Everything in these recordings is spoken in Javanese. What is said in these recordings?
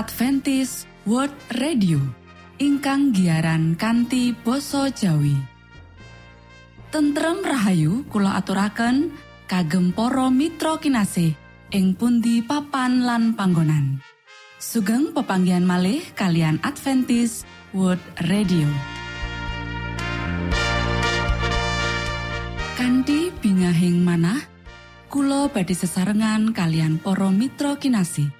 Adventis World Radio ingkang giaran kanti basa Jawi. Tentrem Rahayu kula aturaken kagem para mitra kinasih ing pundi papan lan panggonan. Sugeng pepanggian malih kalian Adventis World Radio. Kanti bingahing manah Kulo badhe sesarengan kalian para mitra kinasih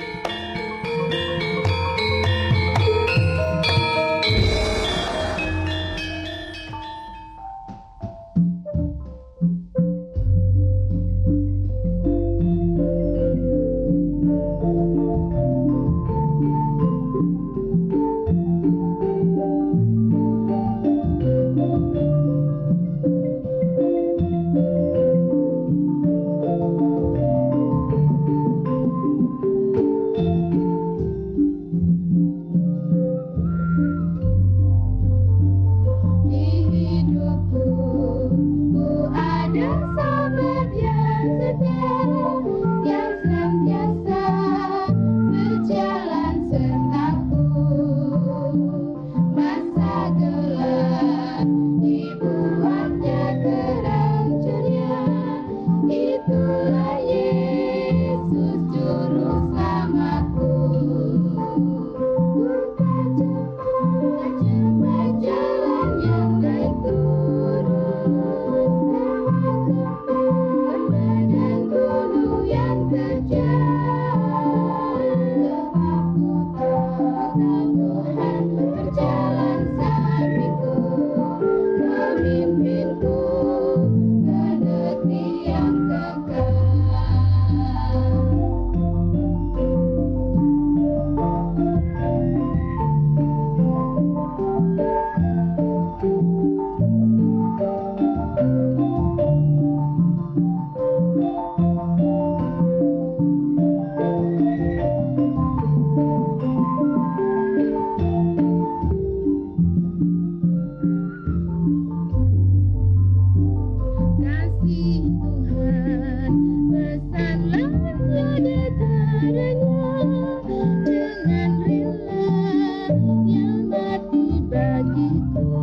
Oh.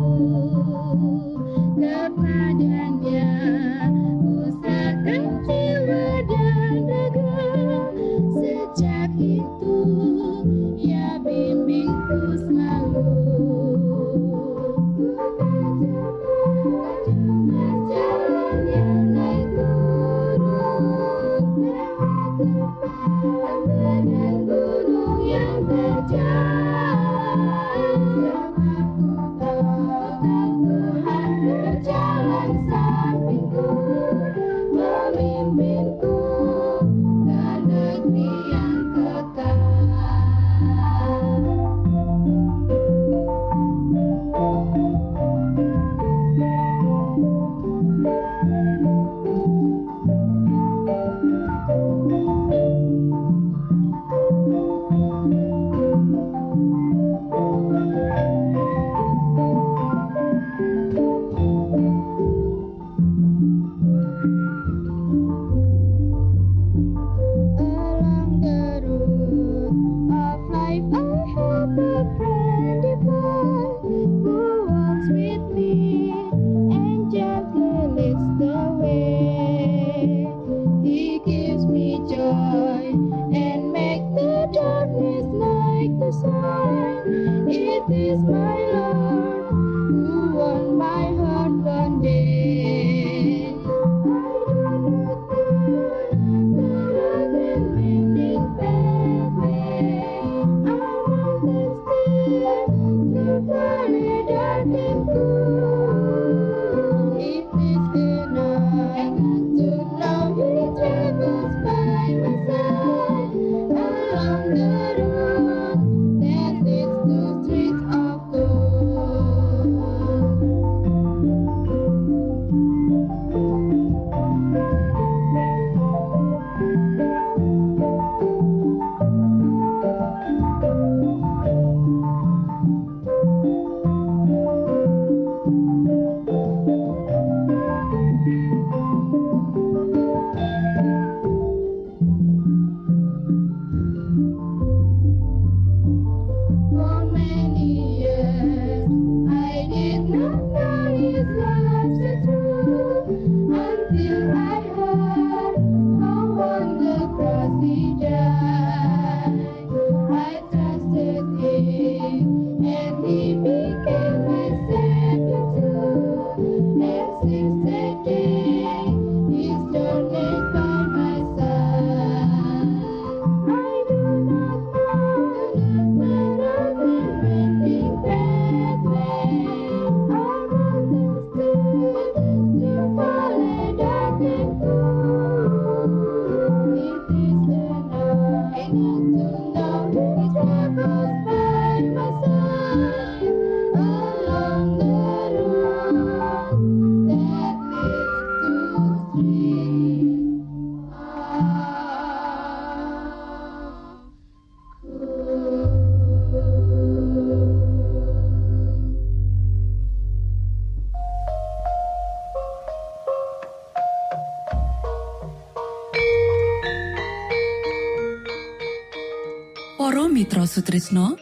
Sutrisno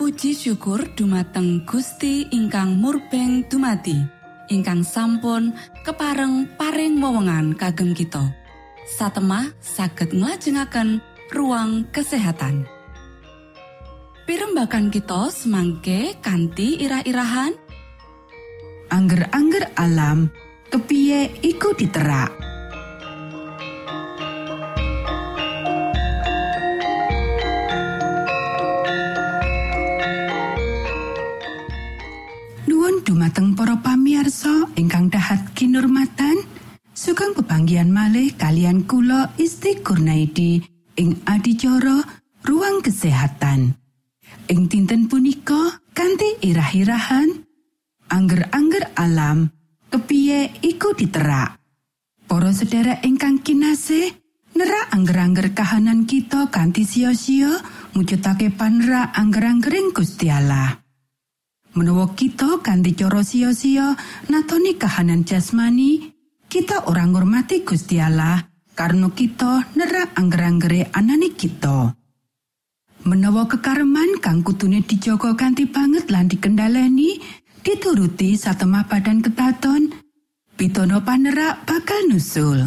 Puji syukur dumateng Gusti ingkang murbeng dumati ingkang sampun kepareng paring wewenngan kagem kita. Satemah saged nglajengaken ruang kesehatan. Pirembakan kita semangke kanthi irah-irahan. Angger-angger alam kepiye iku diterak dumateng para pamiarsa ingkang dahat kinurmatan sugeng pebanggian malih kalian kula Isti Kurnaidi ing adicara ruang kesehatan. Ing dinten punika kanthi irah-irahan angger-angger alam kepiye iku diterak. Para sedherek ingkang kinasih nerak angger-angger kahanan kita kanthi sio-sio mujudake panra angger-anggering Gusti Allah Menawa kita ganti cara sia-sia natoni kahanan jasmani, kita orang ngurmati Gusti Allah karena kita nerak angger-anggere anani kita. Menawa kekareman kang kutune dijogo ganti banget lan dikendaleni, dituruti satemah badan ketaton, pitono panerak bakal nusul.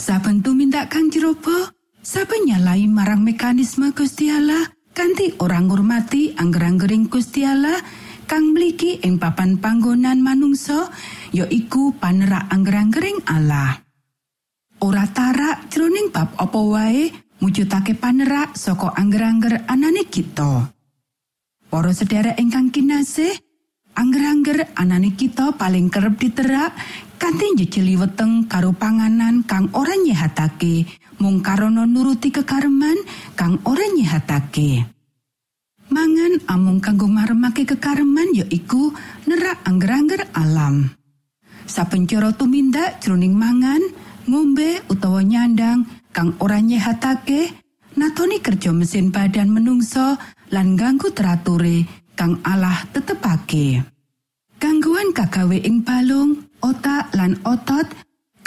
Saben tumindak kang jerobo, saben nyalai marang mekanisme Gusti Allah, kanthi orang ngurmati angger-anggering Gusti Allah kang mligi ing papan panggonan manungsa ya iku panerak angger-anggering Allah. Ora tarak jroning bab apa wae mujudake panerak saka angger-angger anane kita. Para sedherek ingkang kinasih, angger-angger anane kita paling kerep diterak kanthi njejeli weteng karo panganan kang ora nyehatake mung karana nuruti kekareman kang ora nyehatake. Mangan amung kanggo maremake kekareman ya iku nerak angger-angger alam. Sapencara tumindak jroning mangan, ngombe utawa nyandang kang ora nyehatake, natoni kerja mesin badan menungso lan ganggu terature kang Allah tetepake. Gangguan kagawe ing balung, otak lan otot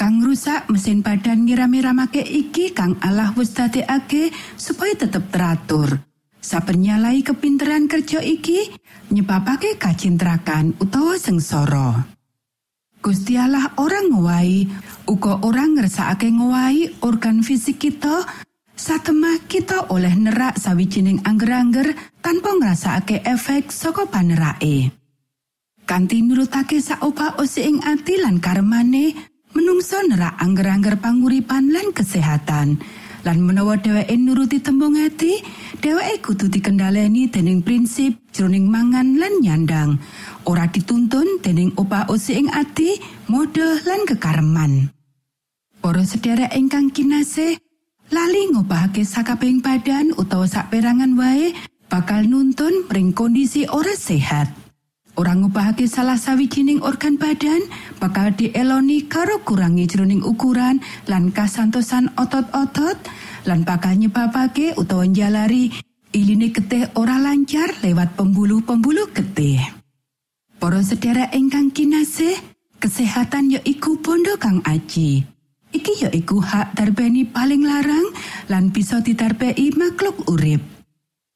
kang rusak mesin badan ngira-miramake iki kang Allah wis dadekake supaya tetep teratur. Saben nyalai kepinteran kerja iki nyebabake kacintrakan utawa sengsara. Gusti Allah orang ngowahi uga orang ngersakake ngowahi organ fisik kita satemah kita oleh nerak sawijining angger-angger tanpa ngrasakake efek saka panerake. Kanti nurutake saopa osi ing ati lan karemane menungso nerak angger-angger panguripan lan kesehatan. lan menawa dheweke nuruti tembung ati dheweke kudu dikendhaleni dening prinsip jroning mangan lan nyandang. Ora dituntun dening opa osi ing ati mode lan kekareman. Para sedherek ingkang kinasih lali ngobahake sakabeng badan utawa saperangan wae bakal nuntun pring kondisi ora sehat Orang ngubahake salah sawijining organ badan bakal dieloni karo kurangi jroning ukuran lan kasantosan otot-otot lan bakal nyebabake utawa njalari iline getih ora lancar lewat pembuluh-pembuluh getih. Para sedherek ingkang kinasih, kesehatan ya iku bondo kang aji. Iki ya iku hak darbeni paling larang lan bisa ditarbei makhluk urip.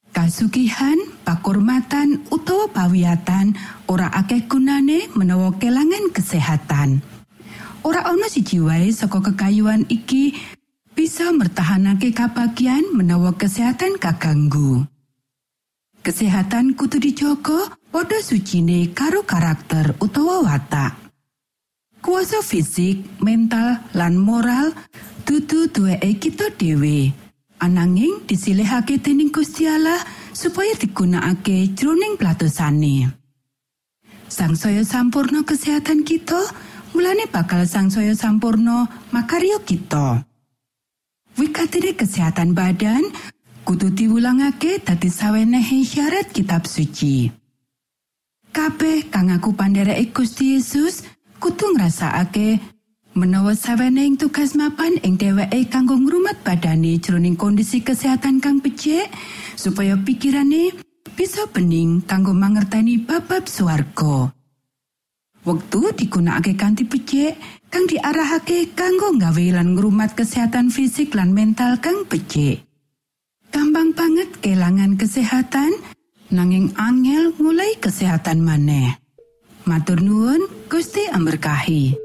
Kasugihan, pakurmatan utawa pawiatan ora akeh gunane menawa kelangan kesehatan. Ora ana siji wae saka kekayuan iki bisa mertahanake kabagian menawa kesehatan kaganggu. Kesehatan kudu dijogo padha sucine karo karakter utawa watak. Kuasa fisik, mental, lan moral dudu duweke kita dhewe. ananging disilihake dening Gusti Allah supaya digunakake jroning platosane. Sangsaya sampurno kesehatan kita, mulane bakal sangsaya sampurno makaryo kita. Wikatene kesehatan badan kudu diwulangake dadi sawenehe syarat kitab suci. Kabeh kang aku pandhereke Gusti Yesus kudu ngrasakake menawa saweneng tugas mapan ing dheweke kanggo ngrumat badane jroning kondisi kesehatan kang becik supaya pikirane bisa bening kanggo mangerteni babab swarga. Wektu digunakake kanthi becik kang diarahake kanggo nggawe lan ngrumat kesehatan fisik lan mental kang becik. Gampang banget kelangan kesehatan nanging angel mulai kesehatan maneh. Matur nuwun Gusti amberkahi.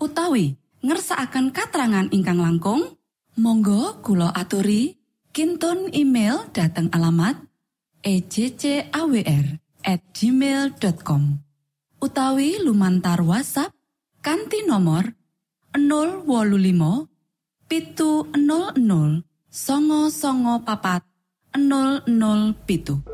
utawi ngersakaken katerangan ingkang langkung Monggo Kulo aturi. Kinton email dateng alamat ejcawr@ gmail.com utawi lumantar WhatsApp kanti nomor 025 pitu 00 songo songo papat 00 pitu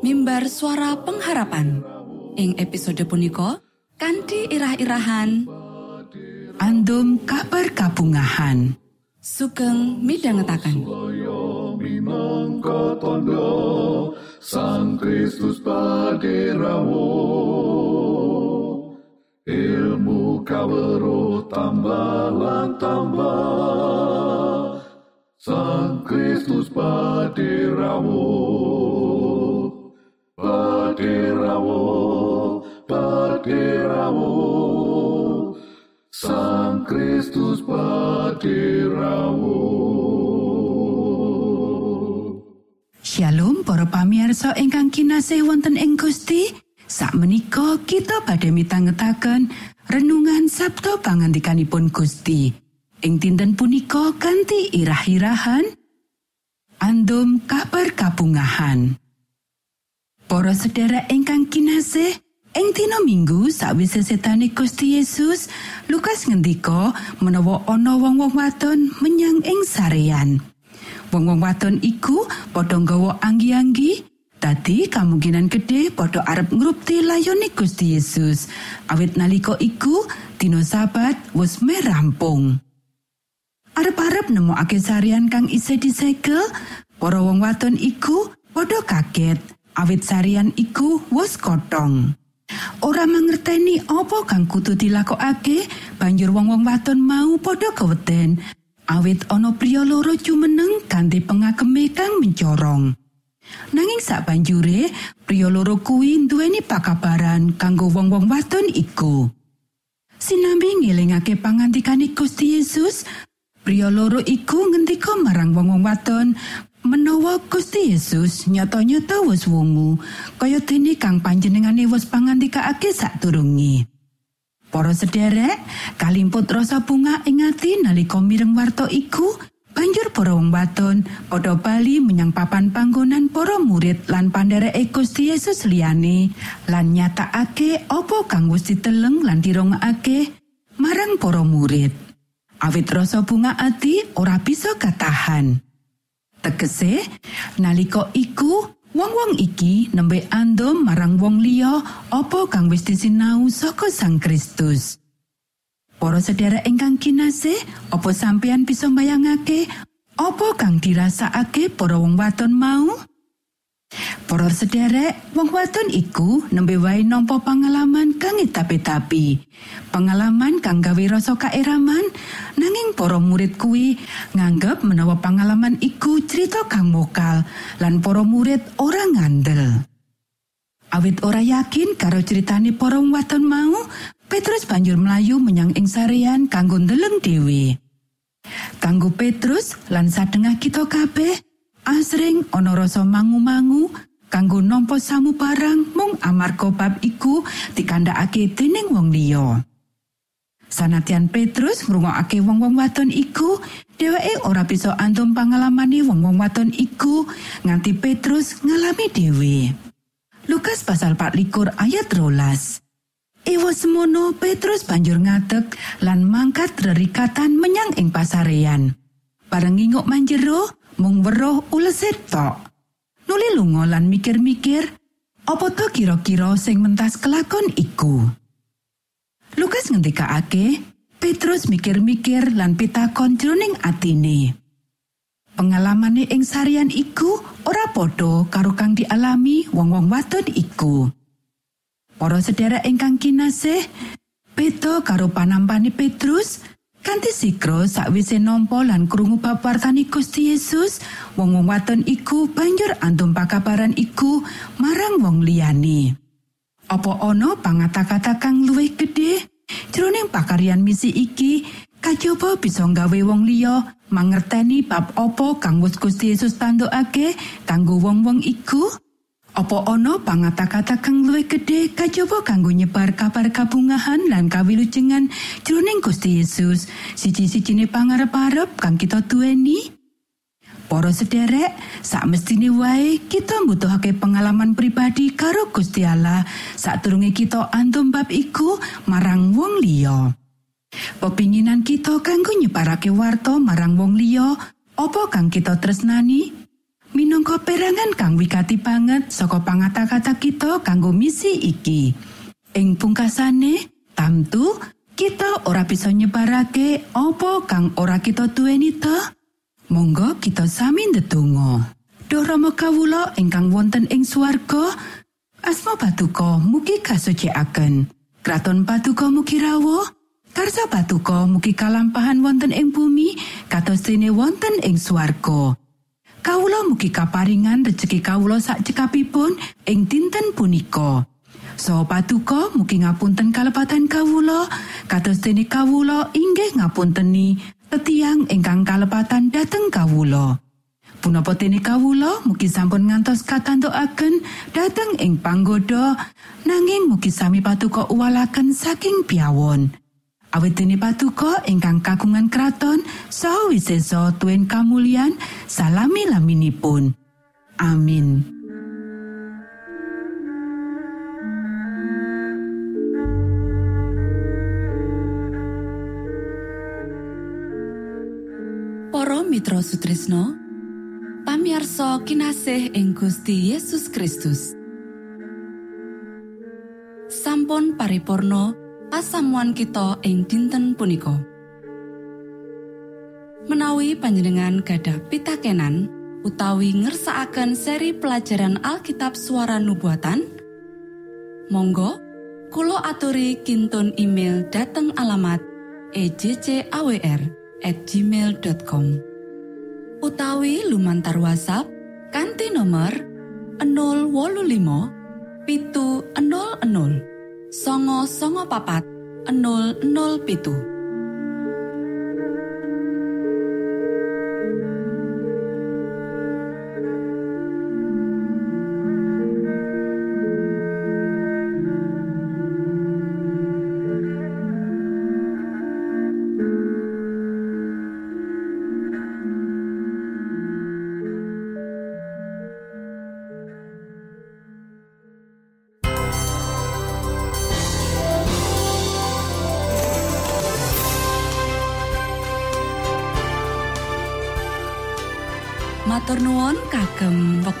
mimbar suara pengharapan. Ing episode punika kanthi irah-irahan. Andum kabar kabungahan. sugeng minangka tondo Sang Kristus paderamu Ilmu kawero tambah tambah. Sang Kristus paderamu Paderamu Sang Kristus paderamu Shalom para pamirsa ingkang kinasih wonten ing Gusti. Sakmenika kita badhe mitangetaken renungan Sabto pangandikanipun Gusti. Ing dinten punika kanthi irah-irahan Andum kabar kabungahan. Para sedherek ingkang kinasih, ing dina Minggu sawise setane Gusti Yesus, Lukas ngendika menawa ana wong-wong wadon menyang ing sarean. Wong-wong wadon iku padha nggawa anggi-anggi, dadi kemungkinan gede padha arep ngrupti layone Gusti Yesus. Awit nalika iku dina Sabat wis meh rampung. Arep-arep nemokake sarian kang isih disegel, para wong wadon iku padha kaget awit sarian iku wis kotong. Ora mangerteni apa kang kudu dilakokake, banjur wong-wong wadon mau padha keweden. Awit ana priya loro jumeneng kanthi pengageme kang mencorong. Nanging sak banjure, priya loro kuwi duweni pakabaran kanggo wong-wong wadon iku. Sinambi ngelingake pangandikane Gusti Yesus, priya loro iku ngendika marang wong-wong wadon menawa Gusti Yesus nyata-nyata wis wungu kaya dene kang panjenengane wis pangandikake sadurunge. Para sederek, kalimput rasa bunga ing ati nalika mireng warta iku, banjur para wong wadon padha bali menyang papan panggonan para murid lan pandhereke Gusti Yesus liyane lan nyatakake apa kang wis diteleng lan dirongakake marang para murid. Awit rasa bunga ati ora bisa katahan. Tegese, nalika iku wong-wong iki nembe andom marang wong liya apa kang wis disinau saka Sang Kristus. Para sedherek ingkang kinasih, apa sampeyan bisa mbayangake apa kang dirasakake para wong wadon mau? Para sederek, wong wadon iku nembe wae nampa pengalaman kang tapi-tapi. Pengalaman kang gawe rasa kaeraman, nanging para murid kuwi nganggep menawa pengalaman iku cerita kang mokal lan para murid ora ngandel. Awit ora yakin karo ceritane para wadon mau, Petrus banjur melayu menyang ing sarean kanggo ndeleng dhewe. Kanggo Petrus lan sadengah kita kabeh, asring ana rasa mangu-mangu kanggo nampa samu barang mung amarga bab iku dikandhakake dening wong liya. Sanatian Petrus ngrungokake wong-wong wadon iku, dheweke ora bisa antum pangalamane wong-wong wadon iku nganti Petrus ngalami dhewe. Lukas pasal 24 ayat rolas. Iwa semono Petrus banjur ngadeg lan mangkat rerikatan menyang ing pasarean. Bareng nginguk manjero, mung weruh uleset tok. Nuli lunga lan mikir-mikir, apa to kira-kira sing mentas kelakon iku? Lukas ngendikake, Petrus mikir-mikir lan pitakon jroning atine. Pengalamane ing sarian iku ora padha karo kang dialami wong-wong wadon iku. Para sedherek ingkang kinasih, beda karo panampane Petrus, kanthi sikro sakwise nampa lan krungu bab wartani Gusti Yesus, wong-wong wadon iku banjur antum pakabaran iku marang wong liyane. Apa ana pangata-kata kang luwih gedhe jroning pakaryan misi iki kajaba bisa nggawe wong liya mangerteni bab apa kang Gusti Yesus tandukake kanggo wong-wong iku? Apa ana pangata-kata kang luwih gedhe kajaba kanggo nyebar kabar kabungahan lan kawilujengan jroning Gusti Yesus siji-sijine pangarep-arep kang kita duweni? Para sederek, sak mestine wae kita mbutuhake pengalaman pribadi karo Gusti Allah sadurunge kita antum bab iku marang wong liya. Pepinginan kita kanggo nyebarake warta marang wong liya, apa kang kita tresnani? Minangka perangan kang wigati banget saka pangata-kata kita kanggo misi iki. Ing pungkasane, tamtu kita ora bisa nyebarake apa kang ora kita duweni ta? Monggo kita sami ndedonga. Duh Rama kawula ingkang wonten ing swarga, asma patuko mugi kasucikaken. Kraton patuko mugi rawuh. Karsa patuko mugi kalampahan wonten ing bumi kados dene wonten ing swarga. Kawula mugi kaparingan rejeki kawula sak cekapipun ing dinten punika. So patuko mugi ngapunten kalepatan kawula kados dene kawula inggih ngapunteni tetiang ingkang kalepatan dhateng kawula. Punapa dene kawula mugi sampun ngantos katantukaken dhateng ing panggoda nanging mugi sami patuko uwalaken saking piawon. Awit dene patuko ingkang kagungan kraton saha wisesa tuen kamulyan salami laminipun. Amin. Para Mitra Sutrisno pamiarsa kinasih ing Gusti Yesus Kristus sampun paripurno pasamuan kita ing dinten punika. Menawi panjenengan gadah pitakenan utawi ngersaakan seri pelajaran Alkitab suara nubuatan Monggo Kulo aturi kinton email dateng alamat ejcawr gmail.com utawi lumantar WhatsApp kanti nomor 025 pitu 00 songo songo papat 00 pitu